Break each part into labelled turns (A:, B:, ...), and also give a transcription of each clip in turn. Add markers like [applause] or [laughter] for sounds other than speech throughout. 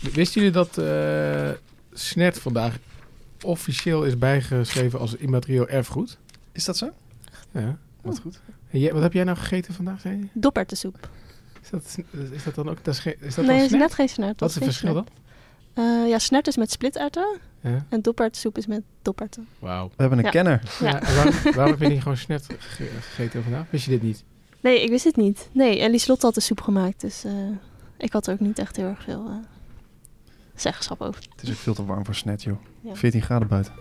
A: Wisten jullie dat eh SNET vandaag officieel is bijgeschreven als immaterieel erfgoed?
B: Is dat zo?
A: Ja.
B: Wat goed.
A: Jij- wat heb jij nou gegeten vandaag, zei je?
C: Doppertensoep.
A: Is dat, is dat dan ook... Dat is, geen- is dat
C: Nee, is
A: snert?
C: net geen snert.
A: Wat is het verschil dan?
C: dan? ja, snert is met splitterwten
A: Ja.
C: en doppertensoep is met dopperten.
A: Wauw.
B: We hebben een
C: Ja.
B: kenner.
C: Ja.
A: Waarom, waarom heb je niet gewoon snert ge- gegeten vandaag? Wist je dit niet?
C: Nee, ik wist het niet. Nee, en Lieslot had de soep gemaakt, dus eh, ik had er ook niet echt heel erg veel zeggenschap over.
B: Het is ook veel te warm voor snet, joh.
C: Ja.
B: 14 graden buiten.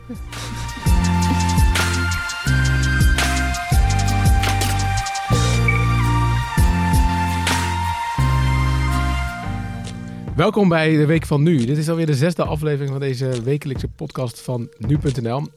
A: Welkom bij de Week van Nu. Dit is alweer de zesde aflevering van deze wekelijkse podcast van Nu.nl.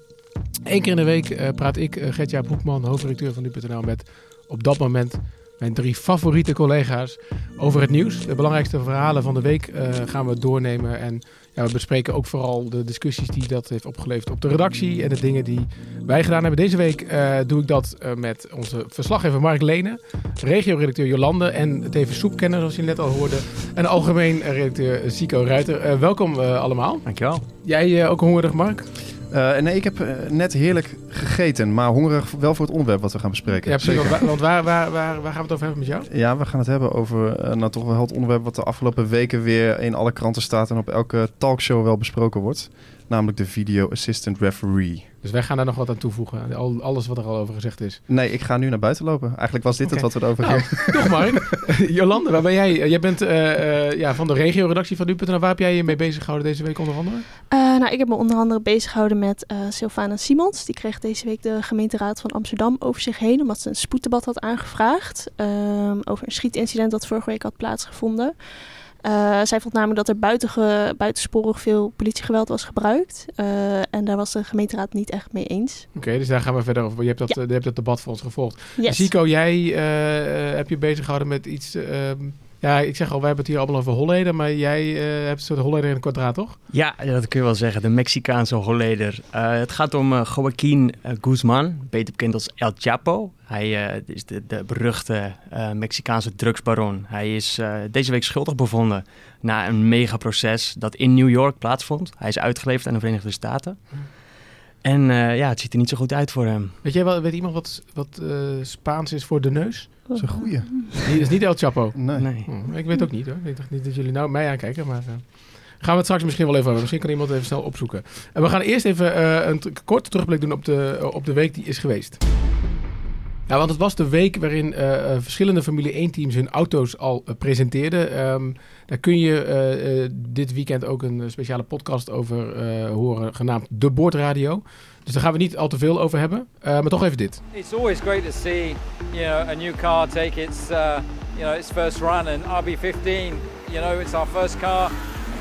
A: Eén keer in de week eh, praat ik, eh, Gertja Broekman, hoofdredacteur van Nu.nl, met op dat moment mijn drie favoriete collega's over het nieuws. De belangrijkste verhalen van de week eh, gaan we doornemen. En ja, we bespreken ook vooral de discussies die dat heeft opgeleverd op de redactie en de dingen die wij gedaan hebben. Deze week eh, doe ik dat eh, met onze verslaggever Mark Lenen, regio-redacteur Jolande en tevens soepkenner, zoals je net al hoorde, en algemeen redacteur Zico Ruiter. Welkom allemaal.
D: Dankjewel.
A: Jij ook hongerig, Mark?
B: Eh, nee, ik heb eh, net heerlijk gegeten, maar hongerig wel voor het onderwerp wat we gaan bespreken.
A: Ja, precies. Want, wa- want waar, waar, waar, waar gaan we het over hebben met jou?
B: Ja, we gaan het hebben over eh, nou, toch wel het onderwerp wat de afgelopen weken weer in alle kranten staat en op elke talkshow wel besproken wordt. Namelijk de Video Assistant Referee.
A: Dus wij gaan daar nog wat aan toevoegen. Al, alles wat er al over gezegd is.
B: Nee, ik ga nu naar buiten lopen. Eigenlijk was dit het wat we erover
A: Nou,
B: gingen.
A: toch Mark. [laughs] [laughs] Jolande, waar ben jij? Jij bent eh, eh, ja, van de regio-redactie van Nu.nl. Waar heb jij je mee bezig gehouden deze week onder andere?
C: Eh, nou, ik heb me onder andere bezig gehouden met eh Sylvana Simons. Die kreeg deze week de gemeenteraad van Amsterdam over zich heen, omdat ze een spoeddebat had aangevraagd ehm, over een schietincident dat vorige week had plaatsgevonden. Eh, zij vond namelijk dat er buitenge, buitensporig veel politiegeweld was gebruikt. Eh, en daar was de gemeenteraad niet echt mee eens.
A: Oké, dus daar gaan we verder over. Je hebt dat,
C: Ja.
A: eh, je hebt dat debat voor ons gevolgd.
C: Yes.
A: Zico, jij eh, heb je bezig gehouden met iets... ehm, ja, ik zeg al, wij hebben het hier allemaal over Holleden. Maar jij eh, hebt een soort Holleder in een kwadraat, toch?
D: Ja, dat kun je wel zeggen. De Mexicaanse Holleder. Eh, het gaat om Joaquín uh, Guzman, beter bekend als El Chapo. Hij is de, de beruchte Mexicaanse drugsbaron. Hij is deze week schuldig bevonden na een megaproces dat in New York plaatsvond. Hij is uitgeleverd aan de Verenigde Staten. En uh, ja, het ziet er niet zo goed uit voor hem.
A: Weet jij wel, weet iemand wat, wat uh, Spaans is voor de neus?
B: Dat is een goeie.
A: Die is niet El Chapo.
B: Nee.
D: nee.
A: Hm, ik weet het ook niet hoor. Ik dacht niet dat jullie nou mij aankijken, maar... Uh, gaan we het straks misschien wel even over. Misschien kan iemand even snel opzoeken. En we gaan eerst even uh, een korte terugblik doen op de, op de week die is geweest. Ja, want het was de week waarin uh, verschillende Formule 1-teams hun auto's al uh, presenteerden. Um, daar kun je uh, dit weekend ook een speciale podcast over horen, genaamd De Boordradio. Dus daar gaan we niet al te veel over hebben. maar toch even dit.
E: It's always great to see you know, a new car take its, uh, you know, first run. And RB15, you know, it's our first car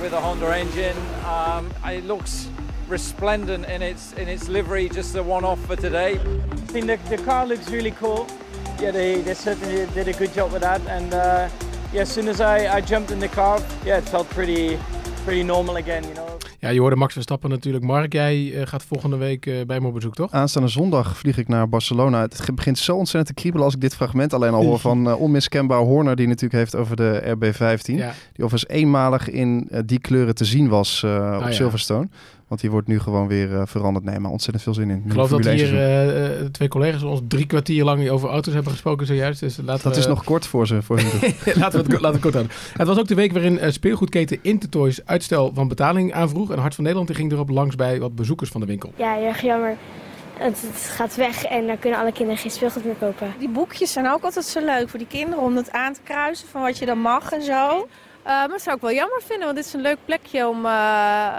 E: with a Honda engine. Um, it looks resplendent in its in its livery, just a one-off for today.
F: I think the, the car looks really cool. Yeah, they, they certainly did a good job with that. And uh, yeah, as soon as I, I jumped in the car, yeah, it felt pretty pretty normal again, you know.
A: Ja, je hoorde Max Verstappen natuurlijk. Mark, jij uh, gaat volgende week uh, bij hem op bezoek, toch?
B: Aanstaande zondag vlieg ik naar Barcelona. Het begint zo ontzettend te kriebelen als ik dit fragment alleen al hoor [laughs] van uh, onmiskenbaar Horner, die natuurlijk heeft over de RB15. Ja. Die overigens eenmalig in die kleuren te zien was ah, op ja. Silverstone. Want die wordt nu gewoon weer uh, veranderd. Nee, maar ontzettend veel zin in.
A: Ik geloof dat hier uh, twee collega's ons drie kwartier lang over auto's hebben gesproken zojuist. Dus laten
B: dat
A: we,
B: is nog kort voor ze. Voor [laughs]
A: laten we het laten we kort houden. Het was ook de week waarin uh, speelgoedketen Intertoys uitstel van betaling aanvroeg. En Hart van Nederland ging erop langs bij wat bezoekers van de winkel.
G: Ja, erg jammer. Het, het gaat weg en dan kunnen alle kinderen geen speelgoed meer kopen.
H: Die boekjes zijn ook altijd zo leuk voor die kinderen om dat aan te kruisen van wat je dan mag en zo.
I: Uh, maar dat zou ik wel jammer vinden, want dit is een leuk plekje om uh,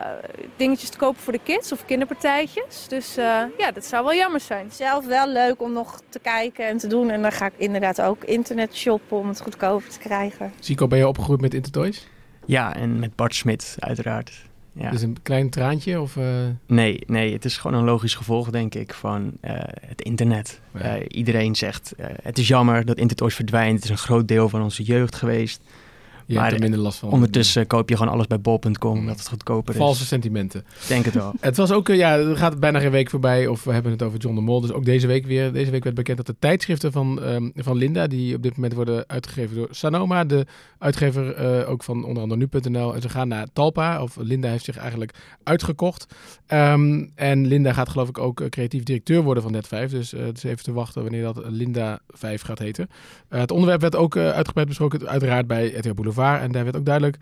I: dingetjes te kopen voor de kids of kinderpartijtjes. Dus uh, ja, dat zou wel jammer zijn.
H: Zelf wel leuk om nog te kijken en te doen. En dan ga ik inderdaad ook internet shoppen om het goedkoper te krijgen.
A: Zico, ben je opgegroeid met Intertoys?
D: Ja, en met Bart Smit uiteraard. Ja.
A: Dus een klein traantje? Of, uh...
D: Nee, nee, het is gewoon een logisch gevolg, denk ik, van uh, het internet. Ja. Uh, iedereen zegt, het is jammer dat Intertoys verdwijnt. Het is een groot deel van onze jeugd geweest.
A: Je maar hebt er minder last van.
D: Ondertussen koop je gewoon alles bij bol.com, omdat het goedkoper
A: is. Valse sentimenten.
D: Denk het wel. [laughs]
A: het was ook, ja, er gaat bijna geen week voorbij of we hebben het over John de Mol. Dus ook deze week weer. Deze week werd bekend dat de tijdschriften van, um, van Linda, die op dit moment worden uitgegeven door Sanoma, de uitgever uh, ook van onder andere nu.nl, en ze gaan naar Talpa. Of Linda heeft zich eigenlijk uitgekocht. Um, en Linda gaat geloof ik ook creatief directeur worden van Net5. Dus uh, het is even te wachten wanneer dat Linda 5 gaat heten. Uh, het onderwerp werd ook uitgebreid besproken, uiteraard bij RTL Boulevard. En daar werd ook duidelijk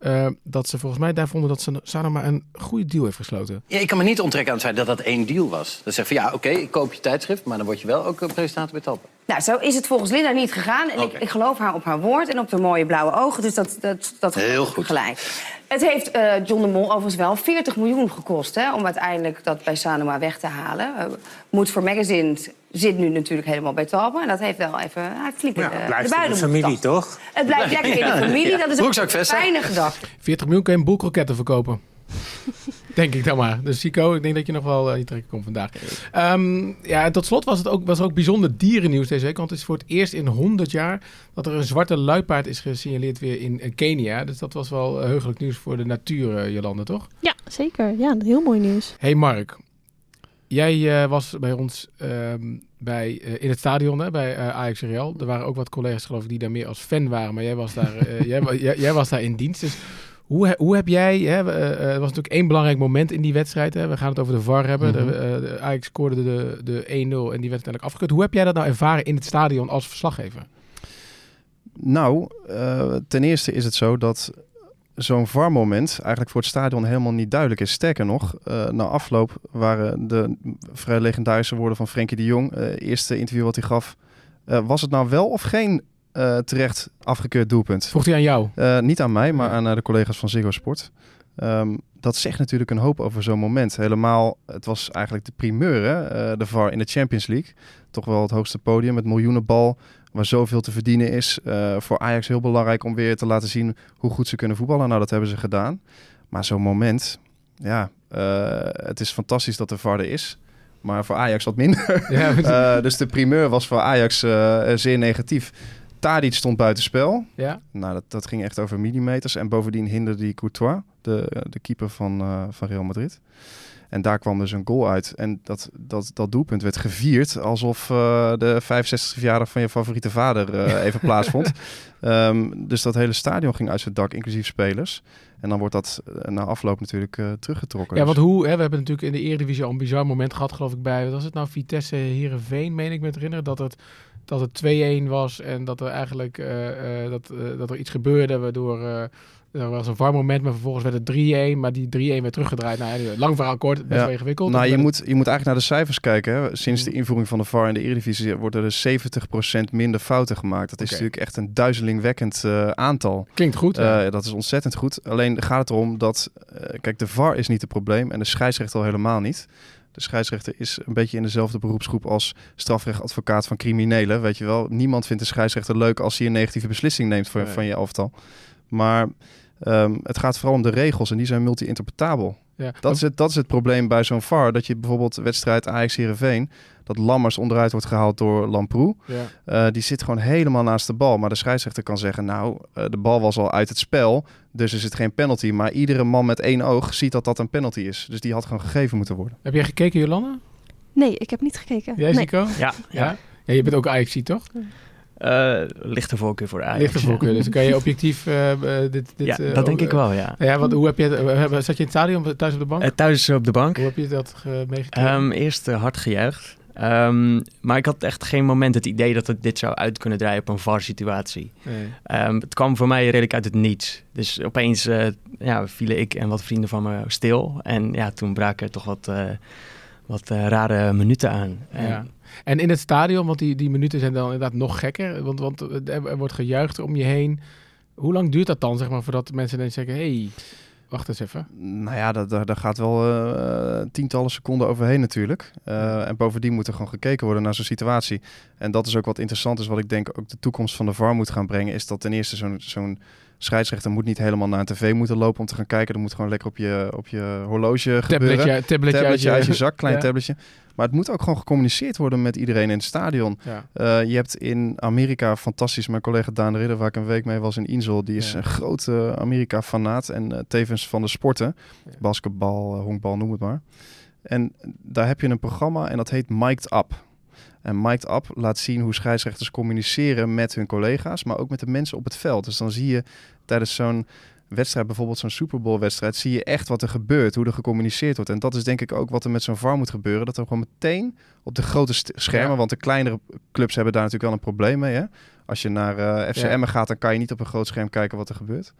A: uh, dat ze volgens mij daar vonden dat ze Sanoma een goede deal heeft gesloten.
J: Ja, ik kan me niet onttrekken aan het feit dat dat één deal was. Dat zegt van ja, oké, ik koop je tijdschrift, maar dan word je wel ook een presentator bij Talpa.
K: Nou, zo is het volgens Linda niet gegaan. En ik, ik, geloof haar op haar woord en op de mooie blauwe ogen. Dus dat, dat, dat
J: Heel goed.
K: gelijk. Het heeft uh, John de Mol overigens wel 40 miljoen gekost... Hè, om uiteindelijk dat bij Sanoma weg te halen. Uh, Moed voor Magazine zit nu natuurlijk helemaal bij Talpa. En dat heeft wel even hij flink
L: ja, het blijft de, in de familie, toch?
K: Het blijft lekker in de [laughs] familie. Dat is ook een fijne gedachte.
A: 40 miljoen kun je een boelkroketten verkopen. [laughs] denk ik dan maar. Dus Sico, ik denk dat je nog wel uh, je trekken komt vandaag. Um, ja, en tot slot was het ook, was er ook bijzonder dierennieuws deze week. Want het is voor het eerst in 100 jaar dat er een zwarte luipaard is gesignaleerd weer in uh, Kenia. Dus dat was wel heugelijk nieuws voor de natuur, uh, Jolande, toch?
C: Ja, zeker. Ja, heel mooi nieuws.
A: Hey Mark, jij was bij ons um, bij, in het stadion hè, bij Ajax Real. Er waren ook wat collega's geloof ik die daar meer als fan waren. Maar jij was daar, [laughs] jij, jij, jij was daar in dienst. Dus hoe, hoe heb jij, hè, uh, er was natuurlijk één belangrijk moment in die wedstrijd. Hè, we gaan het over de VAR hebben. Mm -hmm. de, uh, Ajax scoorde de, de 1-0 en die werd uiteindelijk afgekeurd. Hoe heb jij dat nou ervaren in het stadion als verslaggever?
B: Nou, uh, ten eerste is het zo dat zo'n VAR-moment eigenlijk voor het stadion helemaal niet duidelijk is. Sterker nog, uh, na afloop waren de vrij legendarische woorden van Frenkie de Jong, uh, eerste interview wat hij gaf, uh, was het nou wel of geen terecht afgekeurd doelpunt.
A: Vroeg hij aan jou?
B: Niet aan mij, maar aan de collega's van Ziggo Sport. Um, dat zegt natuurlijk een hoop over zo'n moment. Helemaal, het was eigenlijk de primeur, hè? de VAR in de Champions League. Toch wel het hoogste podium met miljoenenbal, waar zoveel te verdienen is. voor Ajax heel belangrijk om weer te laten zien hoe goed ze kunnen voetballen. Nou, dat hebben ze gedaan. Maar zo'n moment, ja, het is fantastisch dat er is. Maar voor Ajax wat minder. Ja, [laughs] dus de primeur was voor Ajax zeer negatief. Tadic stond buitenspel.
A: Ja.
B: Nou, dat, dat ging echt over millimeters. En bovendien hinderde die Courtois, de, de keeper van, van Real Madrid. En daar kwam dus een goal uit. En dat, dat, dat doelpunt werd gevierd alsof uh, de 65e verjaardag van je favoriete vader uh, [laughs] even plaatsvond. Um, dus dat hele stadion ging uit zijn dak, inclusief spelers. En dan wordt dat na afloop natuurlijk uh, teruggetrokken.
A: Ja, want hoe, hè, we hebben natuurlijk in de Eredivisie al een bizar moment gehad, geloof ik, bij, wat was het nou, Vitesse Heerenveen, meen ik me te herinneren, dat het dat het 2-1 was en dat er eigenlijk dat, dat er iets gebeurde waardoor er was een warm moment, maar vervolgens werd het 3-1, maar die 3-1 werd teruggedraaid. Nou, lang verhaal kort, best ja. wel ingewikkeld.
B: Nou, je moet, je moet eigenlijk naar de cijfers kijken. Hè. Sinds de invoering van de VAR in de Eredivisie worden er 70% minder fouten gemaakt. Dat is okay. natuurlijk echt een duizelingwekkend aantal.
A: Klinkt goed. Ja.
B: dat is ontzettend goed. Alleen gaat het erom dat, kijk, de VAR is niet het probleem en de scheidsrechter al helemaal niet. De scheidsrechter is een beetje in dezelfde beroepsgroep als strafrechtadvocaat van criminelen. Weet je wel, niemand vindt de scheidsrechter leuk als hij een negatieve beslissing neemt voor, nee. van je elftal. Maar um, het gaat vooral om de regels en die zijn multi-interpretabel. Ja. Dat, is het, dat is het probleem bij zo'n VAR. Dat je bijvoorbeeld wedstrijd Ajax-Heerenveen... dat Lammers onderuit wordt gehaald door Lamproe.
A: Ja.
B: Uh, die zit gewoon helemaal naast de bal. Maar de scheidsrechter kan zeggen... nou, uh, de bal was al uit het spel... dus is het geen penalty. Maar iedere man met één oog ziet dat dat een penalty is. Dus die had gewoon gegeven moeten worden.
A: Heb jij gekeken, Jolanda?
C: Nee, ik heb niet gekeken.
A: Jij,
C: nee.
A: Zico?
D: Ja.
A: ja. ja je bent ook Ajax, toch?
D: Uh, lichte voorkeur voor Ajax.
A: Lichte voorkeur, dus kan je objectief uh, dit, dit...
D: Ja, dat denk ik wel, ja.
A: ja wat, hoe heb je, zat je in het stadion thuis op de bank?
D: Thuis op de bank.
A: Hoe heb je dat meegekregen?
D: Um, eerst hard gejuicht. Um, maar ik had echt geen moment het idee dat het dit zou uit kunnen draaien op een VAR-situatie.
A: Nee.
D: Um, het kwam voor mij redelijk uit het niets. Dus opeens ja, vielen ik en wat vrienden van me stil. En ja, toen braken er toch wat, wat rare minuten aan.
A: Ja. En in het stadion, want die, die minuten zijn dan inderdaad nog gekker. Want, want er, er wordt gejuicht om je heen. Hoe lang duurt dat dan, zeg maar, voordat mensen dan zeggen... hey, wacht eens even.
B: Nou ja, daar, daar gaat wel uh, tientallen seconden overheen natuurlijk. Uh, en bovendien moet er gewoon gekeken worden naar zo'n situatie. En dat is ook wat interessant is, wat ik denk ook de toekomst van de VAR moet gaan brengen... is dat ten eerste zo'n zo'n scheidsrechter moet niet helemaal naar een tv moeten lopen om te gaan kijken. Er moet gewoon lekker op je, op je horloge
A: tabletje,
B: gebeuren.
A: Tabletje,
B: tabletje uit je, [laughs] zak, klein tabletje. Maar het moet ook gewoon gecommuniceerd worden met iedereen in het stadion. Uh, je hebt in Amerika fantastisch, mijn collega Daan Ridder, waar ik een week mee was in Insel, die is een grote Amerika-fanaat en uh, tevens van de sporten. Basketbal, uh, honkbal, noem het maar. En daar heb je een programma en dat heet Mic'd Up. En Mic'd Up laat zien hoe scheidsrechters communiceren met hun collega's, maar ook met de mensen op het veld. Dus dan zie je tijdens zo'n wedstrijd, bijvoorbeeld zo'n Super Bowl wedstrijd, zie je echt wat er gebeurt, hoe er gecommuniceerd wordt. En dat is denk ik ook wat er met zo'n VAR moet gebeuren. Dat er gewoon meteen op de grote schermen, want de kleinere clubs hebben daar natuurlijk wel een probleem mee. Hè? Als je naar uh, FCM gaat, dan kan je niet op een groot scherm kijken wat er gebeurt.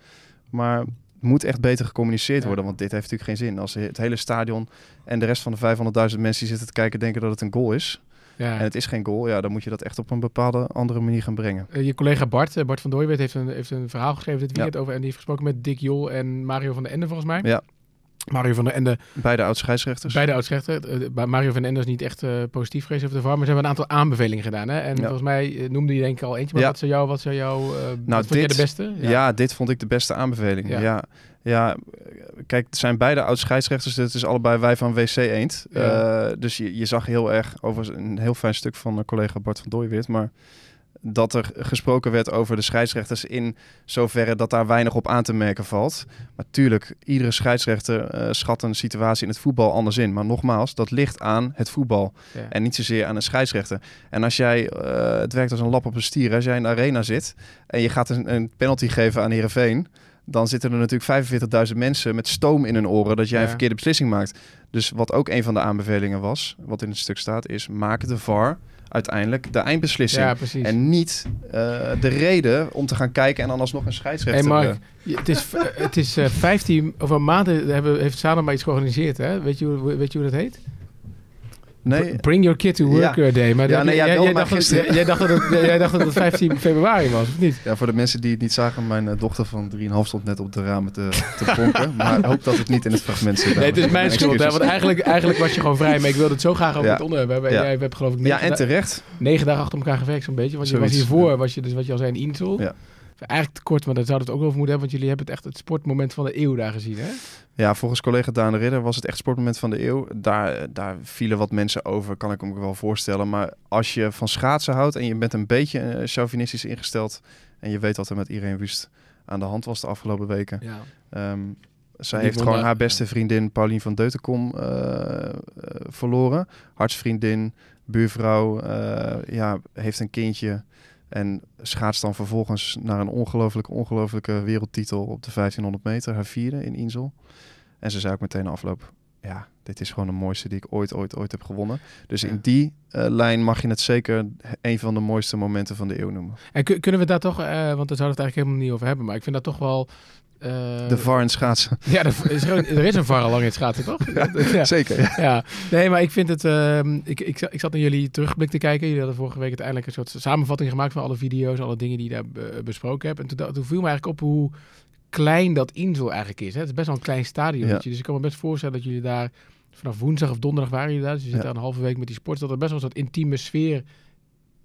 B: Maar het moet echt beter gecommuniceerd worden, want dit heeft natuurlijk geen zin. Als het hele stadion en de rest van de 500.000 mensen die zitten te kijken denken dat het een goal is, ja. En het is geen goal. Ja, dan moet je dat echt op een bepaalde andere manier gaan brengen.
A: Uh, je collega Bart, uh, Bart van Dooijwet, heeft een, heeft een verhaal geschreven dit weekend over. En die heeft gesproken met Dick Jol en Mario van der Ende volgens mij.
B: Ja.
A: Mario van der Ende.
B: Beide oud-scheidsrechters.
A: Beide oud-scheidsrechters. Uh, Mario van der Ende is niet echt positief geweest over de VAR. Maar ze hebben een aantal aanbevelingen gedaan. Hè? En volgens mij noemde je denk ik al eentje. Maar ja. wat zou jou, wat zou jou, nou, dit, de beste?
B: Ja. ja. dit vond ik de beste aanbeveling. Ja. Ja. kijk, het zijn beide oud-scheidsrechters. Het is allebei wij van WC Eend. dus je, je zag heel erg, over een heel fijn stuk van collega Bart van Dooijweert. Maar dat er gesproken werd over de scheidsrechters in zoverre dat daar weinig op aan te merken valt. Maar tuurlijk, iedere scheidsrechter uh, schat een situatie in het voetbal anders in. Maar nogmaals, dat ligt aan het voetbal en niet zozeer aan een scheidsrechter. En als jij, uh, het werkt als een lap op een stier, als jij in de arena zit en je gaat een, een penalty geven aan Heerenveen dan zitten er natuurlijk 45.000 mensen met stoom in hun oren dat jij een verkeerde beslissing maakt. Dus wat ook een van de aanbevelingen was, wat in het stuk staat, is maak de VAR uiteindelijk de eindbeslissing. Ja, en niet uh, de reden om te gaan kijken en dan alsnog een scheidsrechter.
A: Hey Mark, het is, het is uh, eh, 15 of een maand hebben, heeft Sanoma iets georganiseerd. Hè? Weet, je, weet je hoe dat heet?
B: Nee.
A: Bring your kid to work ja. day. Maar ja, nee, jij, jij, dacht dat, [laughs] jij, dacht dat het, jij dacht dat het 15 [laughs] februari was, of niet?
B: Ja, voor de mensen die het niet zagen, mijn uh, dochter van 3,5 stond net op de ramen te, te [laughs] bonken. maar ik hoop dat het niet in het fragment zit.
A: Nee, het is mijn schuld. Hè, want eigenlijk, eigenlijk was je gewoon vrij, maar ik wilde het zo graag over het onderwerp hebben. En jij hebt geloof ik
B: negen, ja, en terecht.
A: negen dagen achter elkaar gewerkt zo'n beetje. Want je was hiervoor, was je dus wat je al zei, in Insel. Ja. Eigenlijk te kort, maar daar zou het ook over moeten hebben. Want jullie hebben het echt het sportmoment van de eeuw daar gezien, hè?
B: Ja, volgens collega Daan de Ridder was het echt sportmoment van de eeuw. Daar, daar vielen wat mensen over, kan ik me wel voorstellen. Maar als je van schaatsen houdt en je bent een beetje uh, chauvinistisch ingesteld... en je weet wat er met Irene Wust aan de hand was de afgelopen weken... Ja. Um, zij heeft gewoon haar beste vriendin Paulien van Deutenkom uh, verloren. Hartsvriendin, buurvrouw, ja, heeft een kindje... En schaats dan vervolgens naar een ongelooflijke, ongelooflijke wereldtitel op de 1500 meter, haar vierde in Insel. En ze zei ook meteen afloop, ja, dit is gewoon de mooiste die ik ooit, ooit, ooit heb gewonnen. Dus in die uh, lijn mag je het zeker een van de mooiste momenten van de eeuw noemen.
A: En kunnen we daar toch, uh, want daar zouden we het eigenlijk helemaal niet over hebben, maar ik vind dat toch wel
B: uh, de VAR in schaatsen.
A: Ja, er is, er is een VAR al lang in schaatsen, toch? [laughs]
B: ja, Zeker. Ja.
A: ja. Nee, maar ik vind het... Uh, ik, ik, ik zat naar jullie terugblik te kijken. Jullie hadden vorige week uiteindelijk een soort samenvatting gemaakt van alle video's, alle dingen die je daar besproken hebt. En toen, toen viel me eigenlijk op hoe klein dat Insel eigenlijk is. Hè? Het is best wel een klein stadion. Ja. Dus ik kan me best voorstellen dat jullie daar vanaf woensdag of donderdag waren jullie daar. Dus je zit daar een halve week met die sport. Dat er best wel een soort intieme sfeer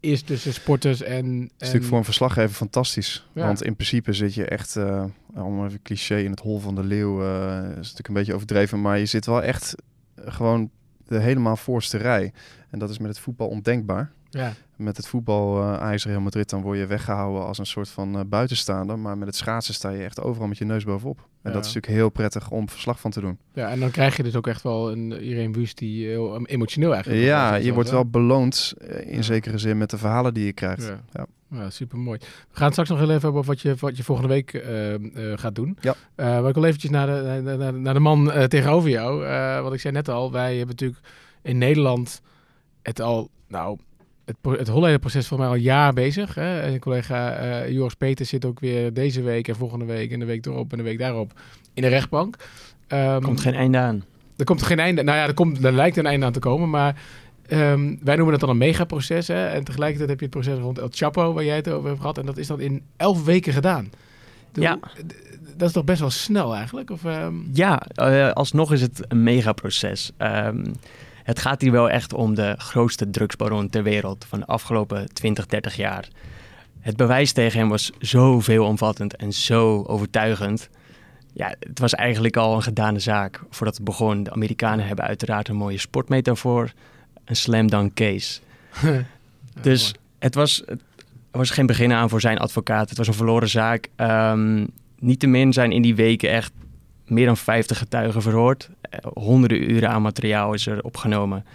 A: is tussen sporters en... Het is
B: natuurlijk voor een verslaggever fantastisch. Want in principe zit je echt, uh, om even cliché, in het hol van de leeuw. Uh, is natuurlijk een beetje overdreven, maar je zit wel echt gewoon de helemaal voorste rij. En dat is met het voetbal ondenkbaar. Ja. Met het voetbal uh, Real Madrid dan word je weggehouden als een soort van uh, buitenstaander. Maar met het schaatsen sta je echt overal met je neus bovenop. En dat is natuurlijk heel prettig om verslag van te doen.
A: Ja, en dan krijg je dus ook echt wel een Irene Wust die heel emotioneel eigenlijk
B: Ja, je wordt wel beloond uh, in zekere zin met de verhalen die je krijgt.
A: Ja. ja. Ja, super mooi. We gaan straks nog heel even hebben over wat je, wat je volgende week uh, uh, gaat doen. Ja. Uh, maar ik wil eventjes naar de, naar, naar de man tegenover jou. wat ik zei net al, wij hebben natuurlijk in Nederland het al, nou, het, het Holleder-proces voor mij al jaar bezig. Hè? En collega uh, Joris Peters zit ook weer deze week en volgende week en de week erop en de week daarop in de rechtbank.
D: Um, komt geen einde aan.
A: Er komt geen einde. Nou ja, er, komt, er lijkt een einde aan te komen, maar um, wij noemen het dan een megaproces. Hè? En tegelijkertijd heb je het proces rond El Chapo, waar jij het over hebt gehad. En dat is dan in elf weken gedaan.
D: ja.
A: Dat is toch best wel snel eigenlijk? Of, um...
D: Ja, uh, alsnog is het een megaproces. Um, het gaat hier wel echt om de grootste drugsbaron ter wereld van de afgelopen 20, 30 jaar. het bewijs tegen hem was zo veelomvattend en zo overtuigend. Ja, het was eigenlijk al een gedane zaak voordat het begon. De Amerikanen hebben uiteraard een mooie sportmetafoor. Een slam dunk case. [laughs] dus het was, het was geen begin aan voor zijn advocaat. Het was een verloren zaak. Um, Niettemin zijn in die weken echt meer dan 50 getuigen verhoord. Uh, honderden uren aan materiaal is er opgenomen.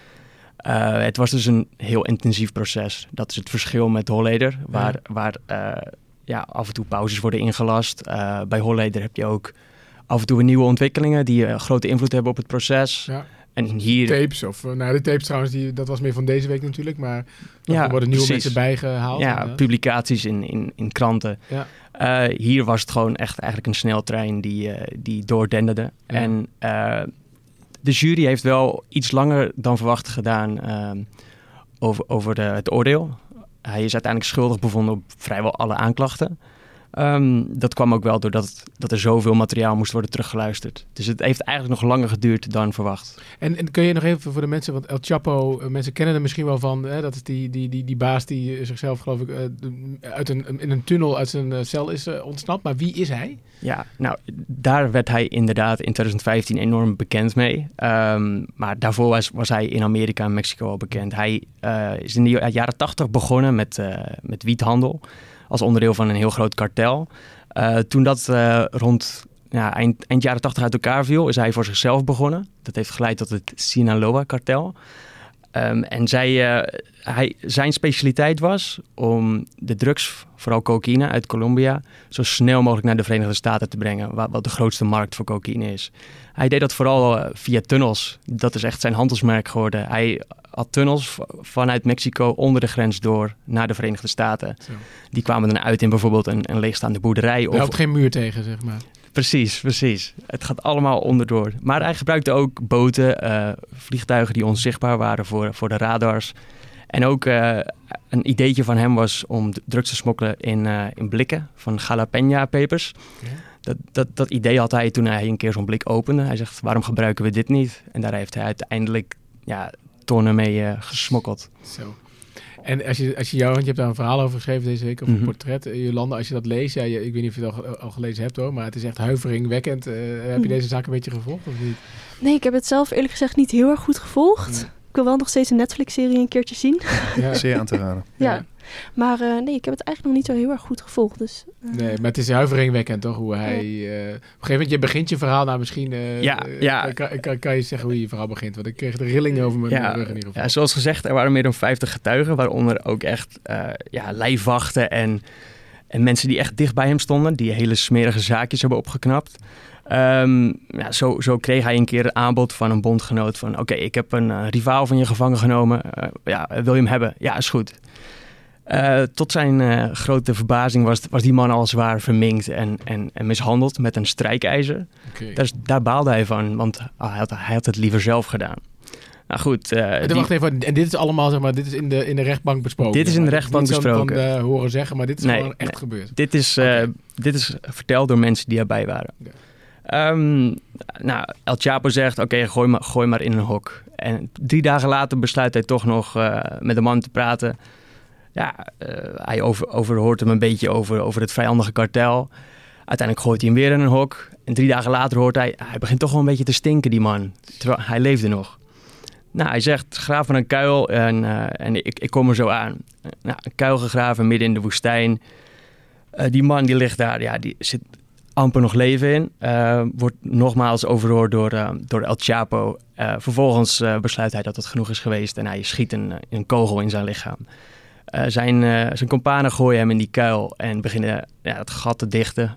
D: Uh, het was dus een heel intensief proces. Dat is het verschil met Holleder, waar, ja. waar uh, ja, af en toe pauzes worden ingelast. bij Holleder heb je ook af en toe nieuwe ontwikkelingen die grote invloed hebben op het proces.
A: Ja. En hier... Tapes, of nou de tapes trouwens, die, dat was meer van deze week natuurlijk, maar ja, er worden nieuwe precies. mensen bijgehaald.
D: Ja, en, publicaties in, in, in kranten. Ja. Hier was het gewoon echt eigenlijk een sneltrein die, die doordenderde. En de jury heeft wel iets langer dan verwacht gedaan over, over de, het oordeel. Hij is uiteindelijk schuldig bevonden op vrijwel alle aanklachten. Um, dat kwam ook wel doordat dat er zoveel materiaal moest worden teruggeluisterd. Dus het heeft eigenlijk nog langer geduurd dan verwacht.
A: En, en kun je nog even voor de mensen, want El Chapo, uh, mensen kennen er misschien wel van. Hè, dat is die, die, die, die baas die zichzelf, geloof ik, uh, uit een, in een tunnel uit zijn cel is ontsnapt. Maar wie is hij?
D: Ja, nou, daar werd hij inderdaad in 2015 enorm bekend mee. Um, maar daarvoor was, was hij in Amerika en Mexico al bekend. Hij is in de jaren 80 begonnen met, met wiethandel als onderdeel van een heel groot kartel. Uh, toen dat uh, rond ja, eind, eind, jaren 80 uit elkaar viel, is hij voor zichzelf begonnen. Dat heeft geleid tot het Sinaloa-kartel. Um, en zij, uh, hij, zijn specialiteit was om de drugs, vooral cocaïne uit Colombia, zo snel mogelijk naar de Verenigde Staten te brengen, wat, wat de grootste markt voor cocaïne is. Hij deed dat vooral via tunnels. Dat is echt zijn handelsmerk geworden. Hij had tunnels vanuit Mexico onder de grens door naar de Verenigde Staten. Zo. Die kwamen dan uit in bijvoorbeeld een, een leegstaande boerderij.
A: Er of geen muur tegen, zeg maar.
D: Precies, precies. Het gaat allemaal onderdoor. Maar hij gebruikte ook boten, uh, vliegtuigen die onzichtbaar waren voor, voor de radars. En ook uh, een ideetje van hem was om drugs te smokkelen in, uh, in blikken van jalapeno-pepers. Okay. Dat, dat, dat idee had hij toen hij een keer zo'n blik opende. Hij zegt, waarom gebruiken we dit niet? En daar heeft hij uiteindelijk ja, tonnen mee uh, gesmokkeld.
A: Zo. En als je, als je jou, want je hebt daar een verhaal over geschreven deze week, over mm -hmm. een portret. Uh, Jolanda, als je dat leest, ja, je, ik weet niet of je het al, al, gelezen hebt hoor, maar het is echt huiveringwekkend. Uh, heb je deze zaak een beetje gevolgd of niet?
C: Nee, ik heb het zelf eerlijk gezegd niet heel erg goed gevolgd. Ik wil wel nog steeds een Netflix-serie een keertje zien. [laughs]
B: Ja. Zeer aan te raden.
C: ja. ja. Maar uh, nee, ik heb het eigenlijk nog niet zo heel erg goed gevolgd. Dus,
A: uh... Nee, maar het is huiveringwekkend toch? Hoe hij... Uh, op een gegeven moment, je begint je verhaal nou misschien...
D: ja, ja.
A: Kan, kan, kan, je zeggen hoe je verhaal begint? Want ik kreeg de rillingen over mijn
D: ja,
A: rug in ieder geval.
D: Ja, zoals gezegd, er waren meer dan 50 getuigen. Waaronder ook echt ja, lijfwachten en, en mensen die echt dicht bij hem stonden. Die hele smerige zaakjes hebben opgeknapt. Um, ja, zo, zo, kreeg hij een keer een aanbod van een bondgenoot van... oké, okay, ik heb een uh, rivaal van je gevangen genomen. Uh, ja, wil je hem hebben? Ja, is goed. Uh, tot zijn grote verbazing was, was die man al zwaar verminkt en, en, en mishandeld met een strijkijzer. Okay. Daar, daar, baalde hij van, want oh, hij, had, hij, had, het liever zelf gedaan. Nou goed. Uh,
A: die... Wacht even, en dit is allemaal, zeg maar, dit is in de, in de rechtbank besproken.
D: Dit is in de rechtbank besproken.
A: Van, horen zeggen, maar dit is nee, gewoon echt nee. gebeurd.
D: Dit is, okay. dit is verteld door mensen die erbij waren. Okay. Um, nou, El Chapo zegt, oké, gooi, maar, gooi in een hok. En drie dagen later besluit hij toch nog met de man te praten ja, uh, hij over, overhoort hem een beetje over, over het vijandige kartel. Uiteindelijk gooit hij hem weer in een hok. En drie dagen later hoort hij, hij begint toch wel een beetje te stinken, die man. Terwijl hij leefde nog. Nou, hij zegt, graaf van een kuil en, uh, en ik, ik kom er zo aan. Nou, een kuil gegraven midden in de woestijn. Die man die ligt daar, ja, die zit amper nog leven in. Uh, wordt nogmaals overhoord door, uh, door El Chapo. Uh, vervolgens besluit hij dat het genoeg is geweest en hij schiet een, een kogel in zijn lichaam. Zijn, zijn kompanen gooien hem in die kuil en beginnen ja, het gat te dichten.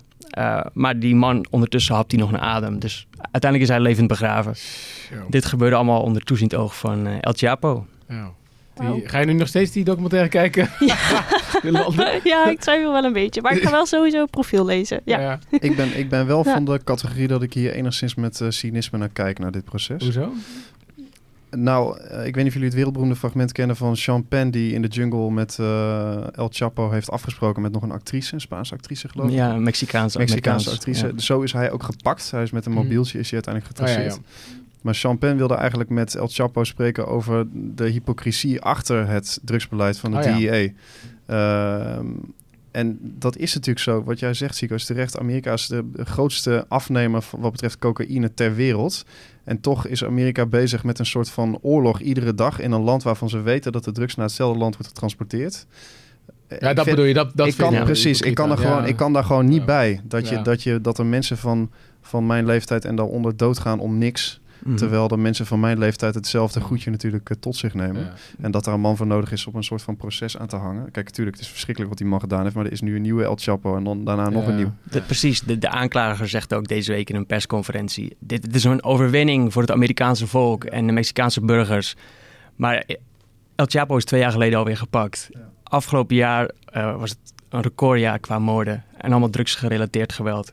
D: Maar die man ondertussen hapt hij nog een adem. Dus uiteindelijk is hij levend begraven. Dit gebeurde allemaal onder toeziend oog van El Chapo.
A: Die, ga je nu nog steeds die documentaire kijken? [laughs]
C: Ja, [laughs] ja ik twijfel wel een beetje. Maar ik ga wel sowieso profiel lezen. Ja. ja. [laughs]
B: Ik, ben, ik ben wel van de categorie dat ik hier enigszins met cynisme naar kijk, naar dit proces.
A: Hoezo?
B: Nou, uh, ik weet niet of jullie het wereldberoemde fragment kennen van Sean Penn... die in de jungle met uh, El Chapo heeft afgesproken met nog een actrice. Een Spaanse actrice, geloof ik.
D: Ja, een Mexicaanse,
B: Mexicaanse actrice. Ja. Zo is hij ook gepakt. Hij is met een mobieltje is hij uiteindelijk getraceerd. Oh, ja, ja. Maar Penn wilde eigenlijk met El Chapo spreken... over de hypocrisie achter het drugsbeleid van de oh, DEA. Uh, en dat is natuurlijk zo. Wat jij zegt, Zico, is terecht. Amerika is de grootste afnemer wat betreft cocaïne ter wereld. En toch is Amerika bezig met een soort van oorlog iedere dag in een land waarvan ze weten dat de drugs naar hetzelfde land wordt getransporteerd.
A: Ja, dat bedoel je. Dat, dat
B: ik kan, precies. Ik kan, er gewoon, ik kan daar gewoon niet bij. Dat, je, dat, je, dat er mensen van, van mijn leeftijd en daaronder doodgaan om niks. Mhm. Terwijl de mensen van mijn leeftijd hetzelfde goedje natuurlijk eh, tot zich nemen. En dat daar een man voor nodig is om een soort van proces aan te hangen. Kijk, natuurlijk, het is verschrikkelijk wat die man gedaan heeft. Maar er is nu een nieuwe El Chapo en dan daarna nog een nieuw.
D: precies, de, de aanklager zegt ook deze week in een persconferentie. Dit, dit is een overwinning voor het Amerikaanse volk en de Mexicaanse burgers. Maar El Chapo is twee jaar geleden alweer gepakt. Afgelopen jaar uh, was het een recordjaar qua moorden en allemaal drugsgerelateerd geweld.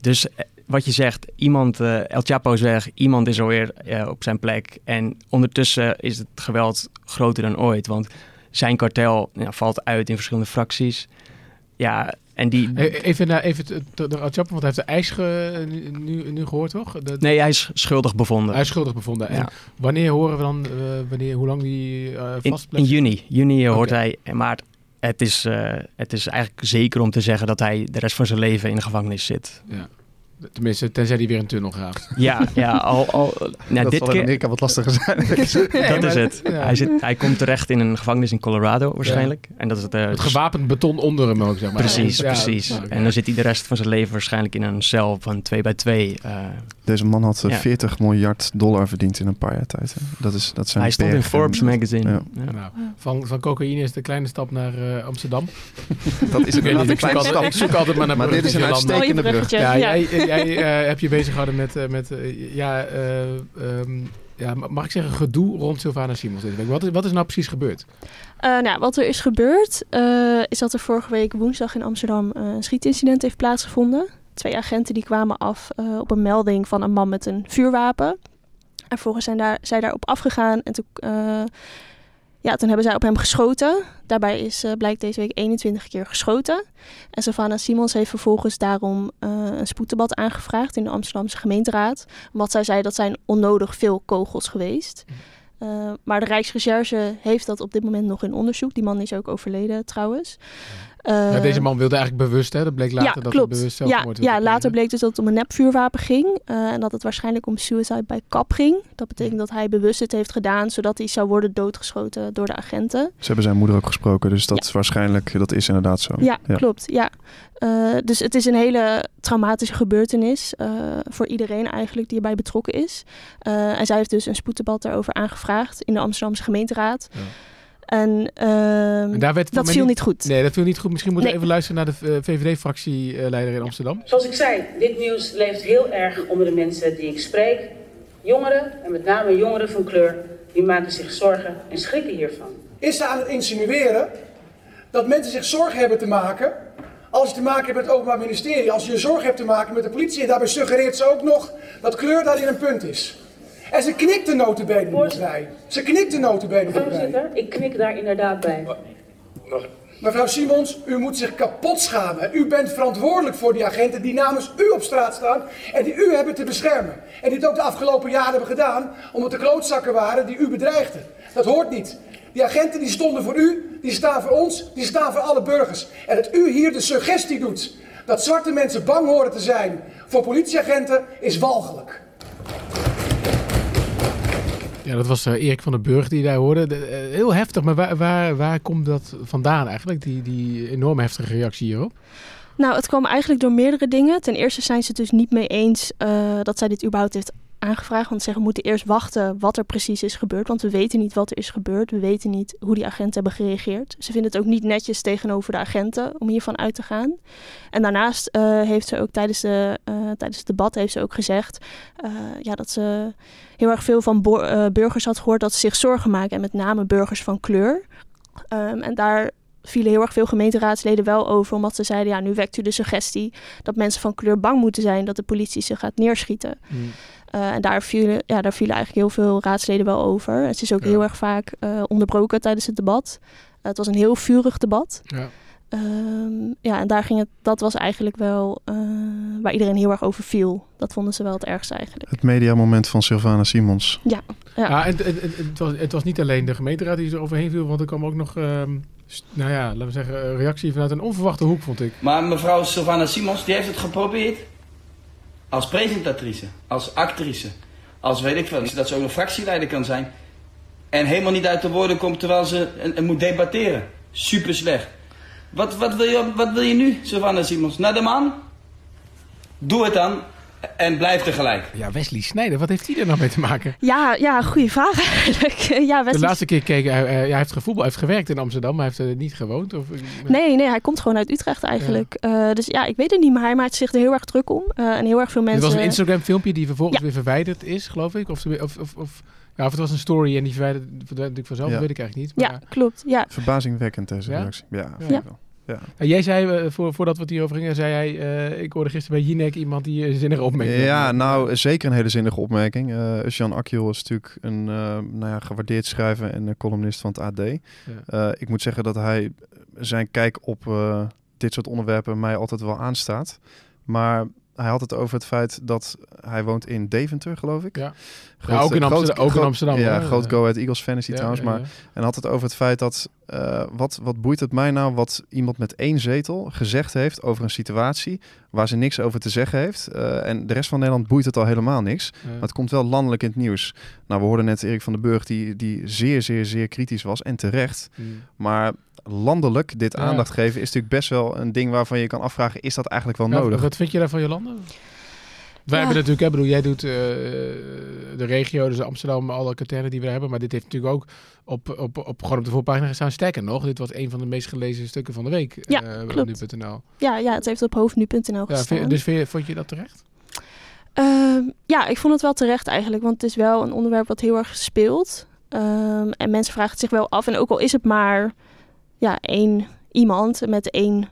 D: Dus eh, wat je zegt, iemand, uh, El Chapo is weg, iemand is alweer uh, op zijn plek. En ondertussen is het geweld groter dan ooit. Want zijn kartel ja, valt uit in verschillende fracties. Ja, en die...
A: Even naar even de El Chapo, want hij heeft de eis nu, nu, gehoord, toch?
D: Nee, hij is schuldig bevonden.
A: Hij is schuldig bevonden. En wanneer horen we dan, uh, wanneer, hoe lang die uh, vast
D: in, in, juni. Juni hoort hij, maar het is, het is eigenlijk zeker om te zeggen dat hij de rest van zijn leven in de gevangenis zit.
A: Ja. Tenminste, tenzij hij weer een tunnel gaat.
D: Ja, ja al, al,
B: nou, dat dit keer... Amerika wat lastiger zijn. [laughs]
D: dat is het. Hij, zit, hij komt terecht in een gevangenis in Colorado waarschijnlijk. En dat is het, uh,
A: het gewapend beton onder hem ook, zeg maar.
D: Precies, precies. En dan zit hij de rest van zijn leven waarschijnlijk in een cel van 2 bij 2. Uh,
B: Deze man had 40 miljard dollar verdiend in een paar jaar tijd. Hè. Dat is, dat zijn
D: hij stond in Forbes magazine.
A: Nou, van, van cocaïne is de kleine stap naar uh, Amsterdam. [laughs]
B: dat is een kleine stap.
A: Ik zoek altijd maar naar
B: Maar dit is een uitstekende brug.
A: Ja, jij, jij uh, heb je bezig gehouden met, uh, met uh, ja, um, ja, mag ik zeggen, gedoe rond Sylvana Simons deze week. Wat is, wat is nou precies gebeurd?
C: nou, wat er is gebeurd, is dat er vorige week woensdag in Amsterdam een schietincident heeft plaatsgevonden. Twee agenten die kwamen af op een melding van een man met een vuurwapen. En volgens zijn daar, zij daarop afgegaan en toen ja, toen hebben zij op hem geschoten. Daarbij is, uh, blijkt deze week 21 keer geschoten. En Savannah Simons heeft vervolgens daarom een spoeddebat aangevraagd in de Amsterdamse gemeenteraad. Wat zij zei, dat zijn onnodig veel kogels geweest. Uh, maar de Rijksrecherche heeft dat op dit moment nog in onderzoek. Die man is ook overleden trouwens.
A: Uh, ja, deze man wilde eigenlijk bewust, hè? Dat bleek later ja, dat klopt. het bewust
C: zelfmoord ja, ja, later bleek dus dat het om een nepvuurwapen ging. Uh, en dat het waarschijnlijk om suicide bij kap ging. Dat betekent dat hij bewust het heeft gedaan, zodat hij zou worden doodgeschoten door de agenten.
B: Ze hebben zijn moeder ook gesproken, dus dat is waarschijnlijk, dat is inderdaad zo.
C: Ja, klopt. Ja. Uh, dus het is een hele traumatische gebeurtenis voor iedereen eigenlijk die erbij betrokken is. en zij heeft dus een spoeddebat daarover aangevraagd in de Amsterdamse gemeenteraad. Ja. En, uh, daar werd dat viel niet goed.
A: Nee, dat viel niet goed. Misschien moeten we even luisteren naar de uh, VVD-fractieleider in Amsterdam.
M: Zoals ik zei, dit nieuws leeft heel erg onder de mensen die ik spreek. Jongeren, en met name jongeren van kleur, die maken zich zorgen en schrikken hiervan.
N: Is ze aan het insinueren dat mensen zich zorgen hebben te maken als je te maken hebt met het Openbaar Ministerie, als je zorgen hebt te maken met de politie en daarbij suggereert ze ook nog dat kleur daarin een punt is. En ze knikt de notenbenen niet bij. Ze knikt de notenbenen niet
M: bij. ik knik daar inderdaad bij.
N: Mevrouw Simons, u moet zich kapot schamen. U bent verantwoordelijk voor die agenten die namens u op straat staan en die u hebben te beschermen. En die het ook de afgelopen jaren hebben gedaan omdat de klootzakken waren die u bedreigden. Dat hoort niet. Die agenten die stonden voor u, die staan voor ons, die staan voor alle burgers. En dat u hier de suggestie doet dat zwarte mensen bang horen te zijn voor politieagenten is walgelijk.
A: Ja, dat was uh, Erik van den Burg die daar hoorde. De, uh, heel heftig, maar waar, waar, waar komt dat vandaan eigenlijk, die, die enorm heftige reactie hierop?
C: Nou, het kwam eigenlijk door meerdere dingen. Ten eerste zijn ze het dus niet mee eens uh, dat zij dit überhaupt heeft aangevraagd. Want ze zeggen, we moeten eerst wachten wat er precies is gebeurd. Want we weten niet wat er is gebeurd. We weten niet hoe die agenten hebben gereageerd. Ze vinden het ook niet netjes tegenover de agenten om hiervan uit te gaan. En daarnaast uh, heeft ze ook tijdens, de, uh, tijdens het debat heeft ze ook gezegd uh, ja, dat ze heel erg veel van burgers had gehoord dat ze zich zorgen maken. En met name burgers van kleur. Um, en daar vielen heel erg veel gemeenteraadsleden wel over, omdat ze zeiden: ja, nu wekt u de suggestie dat mensen van kleur bang moeten zijn dat de politie ze gaat neerschieten. Mm. Uh, en daar vielen, ja, daar vielen eigenlijk heel veel raadsleden wel over. Het is ook heel erg vaak uh, onderbroken tijdens het debat. Uh, het was een heel vurig debat. Ja. Um, ja, en daar ging het, dat was eigenlijk wel waar iedereen heel erg over viel. Dat vonden ze wel het ergste eigenlijk.
B: Het mediamoment van Sylvana Simons.
C: Ja.
A: ja. ja en, en, het, was, het was niet alleen de gemeenteraad die er overheen viel, want er kwam ook nog um, Nou ja, laten we zeggen, reactie vanuit een onverwachte hoek, vond ik.
O: Maar mevrouw Sylvana Simons, die heeft het geprobeerd. Als presentatrice, als actrice, als weet ik veel. Dat ze ook een fractieleider kan zijn. En helemaal niet uit de woorden komt terwijl ze moet debatteren. Super slecht. Wat, wat, wil je, wat wil je nu, Sylvana Simons? Naar de man? Doe het dan. En blijf tegelijk.
A: Ja, Wesley Snijder, wat heeft hij er nou mee te maken?
C: Ja, ja goede vraag eigenlijk. [laughs] ja, Wesley...
A: De laatste keer keek hij, hij heeft gevoetbald, hij heeft gewerkt in Amsterdam, maar hij heeft er niet gewoond? Of...
C: Nee, nee, hij komt gewoon uit Utrecht eigenlijk. Eh, dus ja, ik weet het niet, maar hij maakt zich er heel erg druk om. Uh, en heel erg veel mensen...
A: Het was een Instagram filmpje die vervolgens weer verwijderd is, geloof ik. Of, of, of, of, ja, of het was een story en die verwijderd, verwijderd ik vanzelf, weet ik eigenlijk niet.
C: Maar... Ja, klopt. Ja.
B: Verbazingwekkend deze reactie. Ja, ja. Ja.
A: En jij zei, uh, voor, voordat we het hierover gingen, zei jij, uh, ik hoorde gisteren bij Jinek iemand die een zinnige opmerking
B: Ja, nou, zeker een hele zinnige opmerking. Uh, Jean is natuurlijk een nou ja, gewaardeerd schrijver en columnist van het AD. Ja. ik moet zeggen dat hij zijn kijk op dit soort onderwerpen mij altijd wel aanstaat. Maar hij had het over het feit dat hij woont in Deventer, geloof ik.
A: Ja, groot, ook, in Amsterdam, ook in Amsterdam.
B: Ja, groot Go Ahead Eagles fan is hij trouwens. maar, En had het over het feit dat, uh, wat, wat boeit het mij nou wat iemand met één zetel gezegd heeft over een situatie waar ze niks over te zeggen heeft. Uh, en de rest van Nederland boeit het al helemaal niks. Maar het komt wel landelijk in het nieuws. Nou, we hoorden net Erik van den Burg die, die zeer, zeer, zeer kritisch was en terecht. Mm. Maar landelijk dit aandacht geven is natuurlijk best wel een ding waarvan je kan afvragen, is dat eigenlijk wel nodig?
A: Wat vind je daarvan, Jolanda? Wij hebben natuurlijk, hè, bedoel, jij doet uh, de regio, dus Amsterdam, alle katernen die we hebben. Maar dit heeft natuurlijk ook op, op, op, gewoon op de voorpagina gestaan. Sterker nog, dit was een van de meest gelezen stukken van de week
C: ja, uh, op
A: nu.nl.
C: Ja, ja, het heeft op hoofdnu.nl gestaan.
A: Ja, dus vind vond je dat terecht?
C: Uh, ja, ik vond het wel terecht eigenlijk. Want het is wel een onderwerp wat heel erg speelt. Um, en mensen vragen het zich wel af. En ook al is het maar ja, één iemand met één,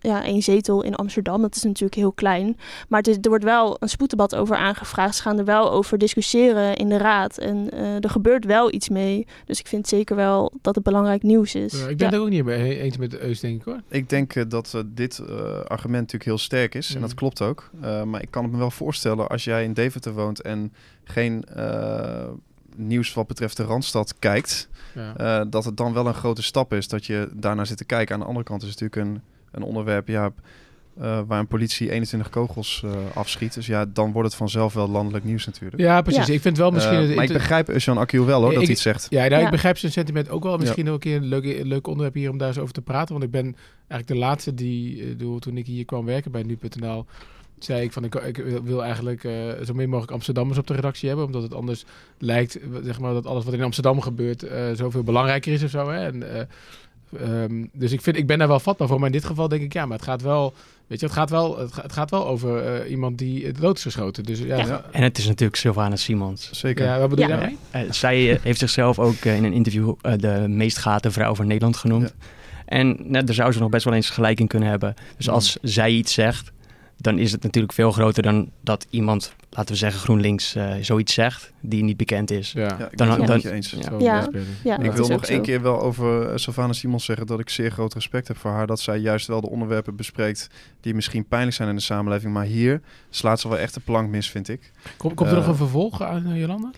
C: ja, één zetel in Amsterdam. Dat is natuurlijk heel klein. Maar het is, er wordt wel een spoeddebat over aangevraagd. Ze gaan er wel over discussiëren in de raad. En uh, er gebeurt wel iets mee. Dus ik vind zeker wel dat het belangrijk nieuws is.
A: ik ben het ook niet mee eens met Eus, denk ik hoor.
B: Ik denk uh, dat uh, dit argument natuurlijk heel sterk is. En dat mm. klopt ook. maar ik kan het me wel voorstellen als jij in Deventer woont en geen nieuws wat betreft de Randstad kijkt, ja. uh, dat het dan wel een grote stap is dat je daarnaar zit te kijken. Aan de andere kant is het natuurlijk een, een onderwerp ja, uh, waar een politie 21 kogels uh, afschiet. Dus ja, dan wordt het vanzelf wel landelijk nieuws natuurlijk.
A: Ja, precies. Ja. Ik vind wel misschien...
B: maar ik begrijp Ushan Akil wel hoor, dat hij het zegt.
A: Ja, nou, ik begrijp zijn sentiment ook wel. Misschien ook een keer een leuk, leuk onderwerp hier om daar eens over te praten. Want ik ben eigenlijk de laatste die, toen ik hier kwam werken bij nu.nl zei ik van ik, ik wil eigenlijk uh, zo min mogelijk Amsterdammers op de redactie hebben, omdat het anders lijkt zeg maar dat alles wat in Amsterdam gebeurt uh, zoveel belangrijker is of zo. Hè? En, uh, um, dus ik vind ik ben daar wel vatbaar voor, maar in dit geval denk ik ja, maar het gaat wel, weet je, het gaat wel, het, gaat, het gaat wel over iemand die dood is geschoten. Dus ja, ja.
D: En het is natuurlijk Sylvana Simons.
B: Zeker.
A: Ja, wat bedoel je daarmee?
D: zij heeft zichzelf ook in een interview de meest gate vrouw van Nederland genoemd. En nou, daar zou ze nog best wel eens gelijk in kunnen hebben. Dus als zij iets zegt, dan is het natuurlijk veel groter dan dat iemand, laten we zeggen GroenLinks, uh, zoiets zegt die niet bekend is.
B: Ja, ja ik ben het dan, eens.
C: Ja. Ja.
B: ik wil nog één keer wel over uh, Savannah Simons zeggen dat ik zeer groot respect heb voor haar. Dat zij juist wel de onderwerpen bespreekt die misschien pijnlijk zijn in de samenleving. Maar hier slaat ze wel echt de plank mis, vind ik.
A: Kom, komt er nog een vervolg aan, Jolanda?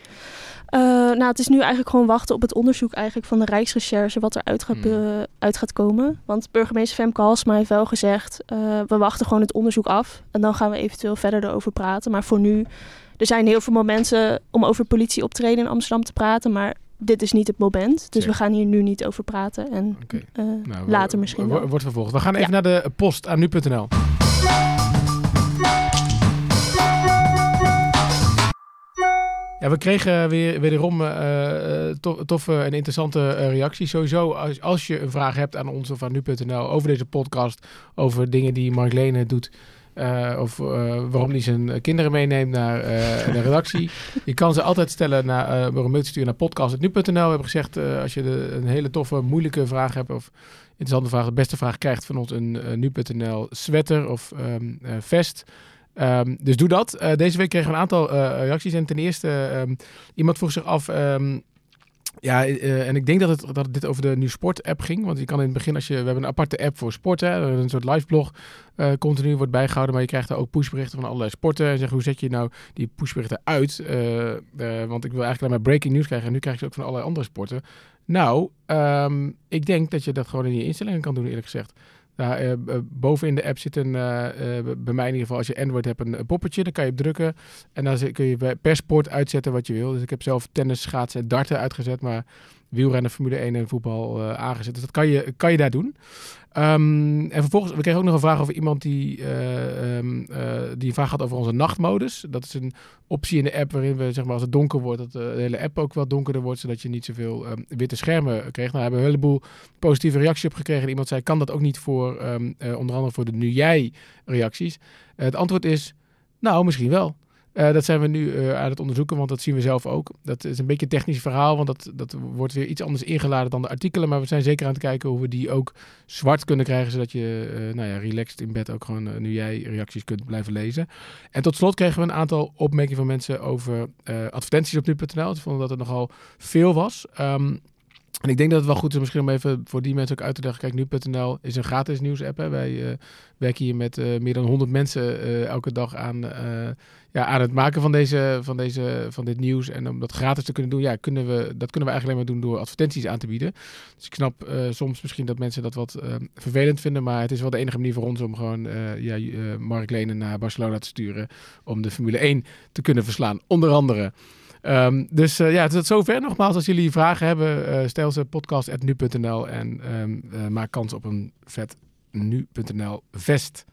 C: Uh, nou, het is nu eigenlijk gewoon wachten op het onderzoek eigenlijk van de Rijksrecherche wat er uit gaat, hmm. uit gaat komen. Want burgemeester Femke Halsma heeft wel gezegd, uh, we wachten gewoon het onderzoek af en dan gaan we eventueel verder erover praten. Maar voor nu, er zijn heel veel momenten om over politie optreden in Amsterdam te praten, maar dit is niet het moment. Dus we gaan hier nu niet over praten en okay. uh, nou, later misschien wel.
A: Wordt vervolgd. We gaan even naar de post aan nu.nl. Ja, we kregen weer wederom uh, toffe en interessante reacties. Sowieso, als, als je een vraag hebt aan ons of aan nu.nl over deze podcast, over dingen die Mark Lene doet, uh, of waarom hij zijn kinderen meeneemt naar de redactie. [laughs] je kan ze altijd stellen naar, een mail sturen naar podcast.nu.nl. We hebben gezegd, als je de, een hele toffe, moeilijke vraag hebt of interessante vraag, de beste vraag krijgt van ons een nu.nl sweater of um, vest. Um, dus doe dat. Uh, deze week kregen we een aantal uh, reacties. En ten eerste, um, iemand vroeg zich af... Um, Ja, uh, en ik denk dat, het, dat dit over de Nu Sport app ging. Want je kan in het begin, als je, we hebben een aparte app voor sporten. Een soort live blog continu wordt bijgehouden. Maar je krijgt er ook pushberichten van allerlei sporten. En zeg, hoe zet je nou die pushberichten uit? Want ik wil eigenlijk alleen maar breaking news krijgen. En nu krijg je ook van allerlei andere sporten. Nou, ik denk dat je dat gewoon in je instellingen kan doen, eerlijk gezegd. Nou, uh, boven in de app zit een, uh, bij mij in ieder geval, als je Android hebt, een, poppetje. Dan kan je op drukken. En dan kun je per sport uitzetten wat je wil. Dus ik heb zelf tennis, schaatsen en darten uitgezet. Maar wielrennen, Formule 1 en voetbal aangezet. Dus dat kan je, kan je daar doen. Um, en vervolgens, we kregen ook nog een vraag over iemand die, uh, um, uh, die een vraag had over onze nachtmodus. Dat is een optie in de app waarin we, zeg maar, als het donker wordt, dat de hele app ook wat donkerder wordt, zodat je niet zoveel um, witte schermen kreeg. Nou, we hebben een heleboel positieve reacties op gekregen. En iemand zei, kan dat ook niet voor, uh, onder andere voor de nu jij reacties? het antwoord is, nou, misschien wel. Uh, dat zijn we nu uh, aan het onderzoeken, want dat zien we zelf ook. Dat is een beetje een technisch verhaal, want dat, dat wordt weer iets anders ingeladen dan de artikelen. Maar we zijn zeker aan het kijken hoe we die ook zwart kunnen krijgen, zodat je uh, nou ja, relaxed in bed ook gewoon nu jij reacties kunt blijven lezen. En tot slot kregen we een aantal opmerkingen van mensen over advertenties op nu.nl. Ze vonden dat het nogal veel was. Um, en ik denk dat het wel goed is misschien om even voor die mensen ook uit te leggen. Kijk, nu.nl is een gratis nieuws-app. Wij uh, werken hier met uh, meer dan 100 mensen uh, elke dag aan, ja, aan het maken van, deze, van, deze, van dit nieuws. En om dat gratis te kunnen doen, ja, kunnen we, dat kunnen we eigenlijk alleen maar doen door advertenties aan te bieden. Dus ik snap soms misschien dat mensen dat wat vervelend vinden. Maar het is wel de enige manier voor ons om gewoon ja, Mark Lenen naar Barcelona te sturen. Om de Formule 1 te kunnen verslaan. Onder andere. Um, dus uh, ja, tot zover. Nogmaals, als jullie vragen hebben, uh, stel ze podcast.nu.nl en um, uh, maak kans op een vet nu.nl vest.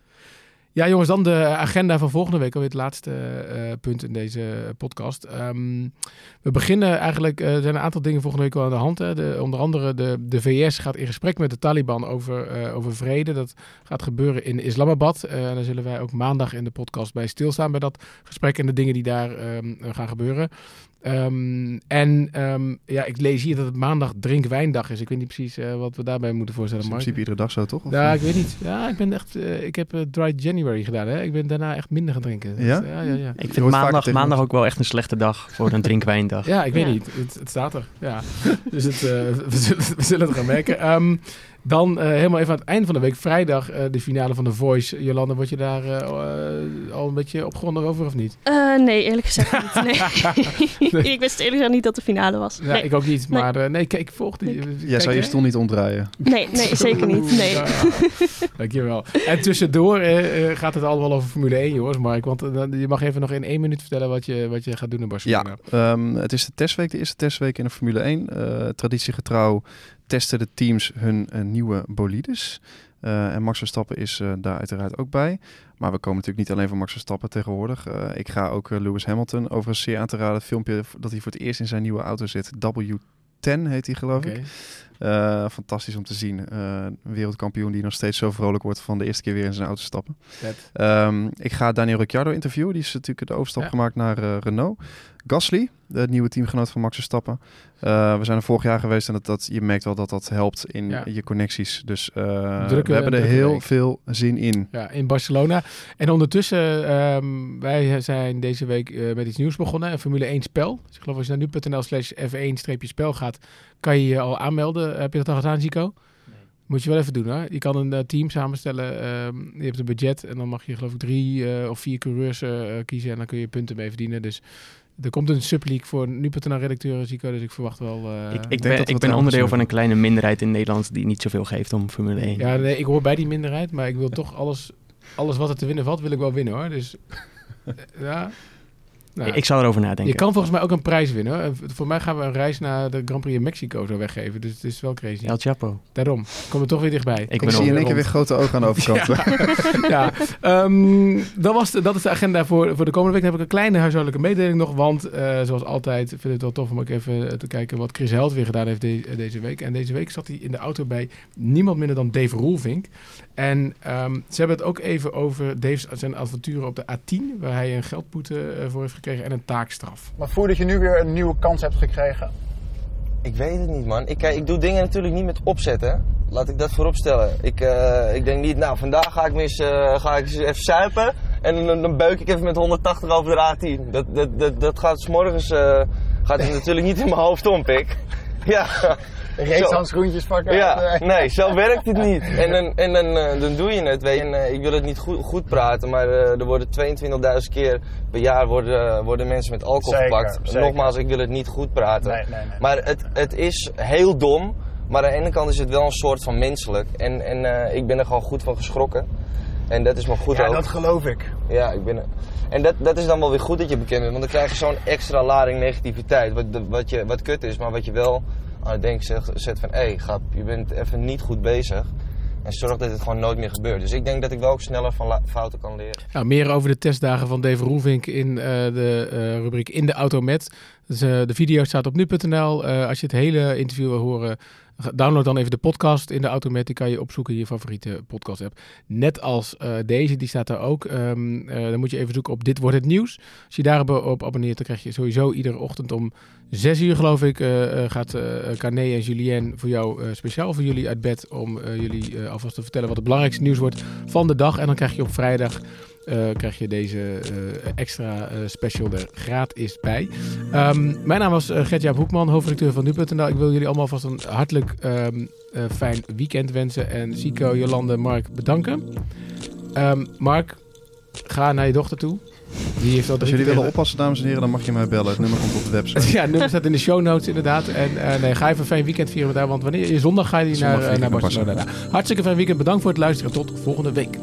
A: Ja, jongens, dan de agenda van volgende week. Alweer het laatste uh, punt in deze podcast. Um, we beginnen eigenlijk, uh, er zijn een aantal dingen volgende week al aan de hand. Hè. De, onder andere de, de VS gaat in gesprek met de Taliban over, uh, over vrede. Dat gaat gebeuren in Islamabad. daar zullen wij ook maandag in de podcast bij stilstaan bij dat gesprek en de dingen die daar um, gaan gebeuren. Um, en um, ja, ik lees hier dat het maandag drinkwijndag is. Ik weet niet precies uh, wat we daarbij moeten voorstellen.
B: in principe iedere dag zo, toch?
A: Of ja, ik weet niet. Ja, ik ben echt. Uh, ik heb uh, Dry January gedaan. Hè. Ik ben daarna echt minder gaan drinken.
B: Ja?
A: Dus, ja, ja, ja.
D: Ik vind maandag, maandag ook wel echt een slechte dag voor een drinkwijndag. [laughs]
A: ja, ik weet ja. niet. Het, het, staat er. Ja. [laughs] dus het, [laughs] we, zullen, we zullen het gaan merken. Um, Dan uh, helemaal even aan het eind van de week, vrijdag, uh, de finale van The Voice. Jolanda, word je daar uh, al een beetje opgewonden over of niet?
C: nee, eerlijk gezegd niet. Nee. [laughs] nee. [laughs] ik wist eerlijk gezegd niet dat de finale was.
A: Ja,
C: nee.
A: ik ook niet. Maar nee, nee kijk, volg die.
B: Jij zou je stoel niet omdraaien.
C: Nee, nee zeker niet. Nee. Ja,
A: dankjewel. En tussendoor gaat het allemaal over Formule 1, jongens, Mark. Want je mag even nog in één minuut vertellen wat je, wat je gaat doen in Barcelona.
B: Ja, um, het is de testweek, de eerste testweek in de Formule 1. traditiegetrouw testen de teams hun uh, nieuwe bolides. Uh, en Max Verstappen is uh, daar uiteraard ook bij. Maar we komen natuurlijk niet alleen van Max Verstappen tegenwoordig. ik ga ook Lewis Hamilton overigens zeer aan te raden. Het filmpje dat hij voor het eerst in zijn nieuwe auto zit. W10 heet hij geloof ik. Uh, fantastisch om te zien. Uh, een wereldkampioen die nog steeds zo vrolijk wordt van de eerste keer weer in zijn auto stappen. Um, ik ga Daniel Ricciardo interviewen. Die is natuurlijk de overstap ja. gemaakt naar uh, Renault. Gasly, de nieuwe teamgenoot van Max Verstappen. we zijn er vorig jaar geweest en dat, dat, je merkt wel dat dat helpt in ja. je connecties. Dus we hebben er heel week. veel zin in.
A: Ja, in Barcelona. En ondertussen, um, wij zijn deze week met iets nieuws begonnen. Een Formule 1 spel. Dus ik geloof als je naar nu.nl slash F1-spel gaat, kan je je al aanmelden. Heb je dat al gedaan, Zico? Nee. Moet je wel even doen, hè? Je kan een uh, team samenstellen. Um, je hebt een budget en dan mag je geloof ik drie uh, of vier coureurs uh, kiezen. En dan kun je punten mee verdienen. Dus er komt een subleague voor nu.nl redacteuren, Zico. Dus ik verwacht wel...
D: ik, ik ben, ik ben onderdeel van een kleine minderheid in Nederland die niet zoveel geeft om Formule 1.
A: Ja, nee, ik hoor bij die minderheid. Maar ik wil toch alles, alles wat er te winnen valt, wil ik wel winnen, hoor. Dus [laughs] ja...
D: Nou, ik zou erover nadenken.
A: Je kan volgens mij ook een prijs winnen. Hoor. Voor mij gaan we een reis naar de Grand Prix in Mexico zo weggeven. Dus het is wel crazy.
D: El Chapo.
A: Daarom. Kom er toch weer dichtbij.
B: Ik, ik zie in één keer weer grote ogen aan de overkant. [laughs]
A: ja, [laughs] ja. Um, dat, was de, dat is de agenda voor, voor de komende week. Dan heb ik een kleine huishoudelijke mededeling nog. Want uh, zoals altijd vind ik het wel tof om ook even te kijken wat Chris Held weer gedaan heeft de, deze week. En deze week zat hij in de auto bij niemand minder dan Dave Roelvink. En um, ze hebben het ook even over Dave's zijn avonturen op de A10. Waar hij een geldboete uh, voor heeft gekregen en een taakstraf.
P: Maar voel dat je nu weer een nieuwe kans hebt gekregen?
Q: Ik weet het niet, man. Ik, ik doe dingen natuurlijk niet met opzetten. Laat ik dat voorop stellen. Ik, uh, ik denk niet, nou, vandaag ga ik, mis, uh, ga ik eens even suipen. En dan, dan beuk ik even met 180 over de A10. Dat, dat, dat, dat gaat s'morgens uh, gaat het [laughs] natuurlijk niet in mijn hoofd om, pik. Ja.
P: Racehandschoentjes pakken.
Q: Ja, nee, zo werkt het niet. En, dan, en dan, uh, dan doe je het, weet je. En, uh, ik wil het niet goed, goed praten, maar uh, er worden 22.000 keer per jaar worden, worden mensen met alcohol
P: zeker,
Q: gepakt.
P: Zeker.
Q: Nogmaals, ik wil het niet goed praten.
P: Nee, nee, nee.
Q: Maar het, het is heel dom. Maar aan de ene kant is het wel een soort van menselijk. En, en ik ben er gewoon goed van geschrokken. En dat is me goed
P: ja,
Q: ook.
P: dat geloof ik.
Q: Ja, ik ben er. En dat, dat is dan wel weer goed dat je bekend bent. Want dan krijg je zo'n extra lading negativiteit. Wat, wat, je, wat kut is, maar wat je wel aan het denken zet, van... Hé, hey, grap, je bent even niet goed bezig. En zorg dat het gewoon nooit meer gebeurt. Dus ik denk dat ik wel ook sneller van fouten kan leren.
A: Ja, meer over de testdagen van Dave Roelvink in uh, de uh, rubriek In de Auto Met. Dus, uh, de video staat op nu.nl. als je het hele interview wil horen... Download dan even de podcast in de Automat. Kan je opzoeken je favoriete podcast app. Net als uh, deze, die staat daar ook. Um, uh, dan moet je even zoeken op Dit Wordt Het Nieuws. Als je daarop abonneert, dan krijg je sowieso iedere ochtend om 6 uur geloof ik... Gaat Carné en Julien voor jou speciaal voor jullie uit bed... om jullie alvast te vertellen wat het belangrijkste nieuws wordt van de dag. En dan krijg je op vrijdag... Uh, krijg je deze uh, extra uh, special er gratis bij. Um, mijn naam was Gertjaap Hoekman, hoofdredacteur van Nu.nl. Ik wil jullie allemaal vast een hartelijk um, fijn weekend wensen. En Zico, Jolande, Mark bedanken. Um, Mark, ga naar je dochter toe. Die heeft al
B: Als jullie willen oppassen, dames en heren, dan mag je mij bellen. Het nummer komt op de website. [laughs]
A: ja, het nummer staat in de show notes inderdaad. En uh, nee, ga even een fijn weekend vieren daar. Want wanneer je zondag ga je naar, uh, naar Barcelona. Barcelona. Hartstikke fijn weekend. Bedankt voor het luisteren. Tot volgende week.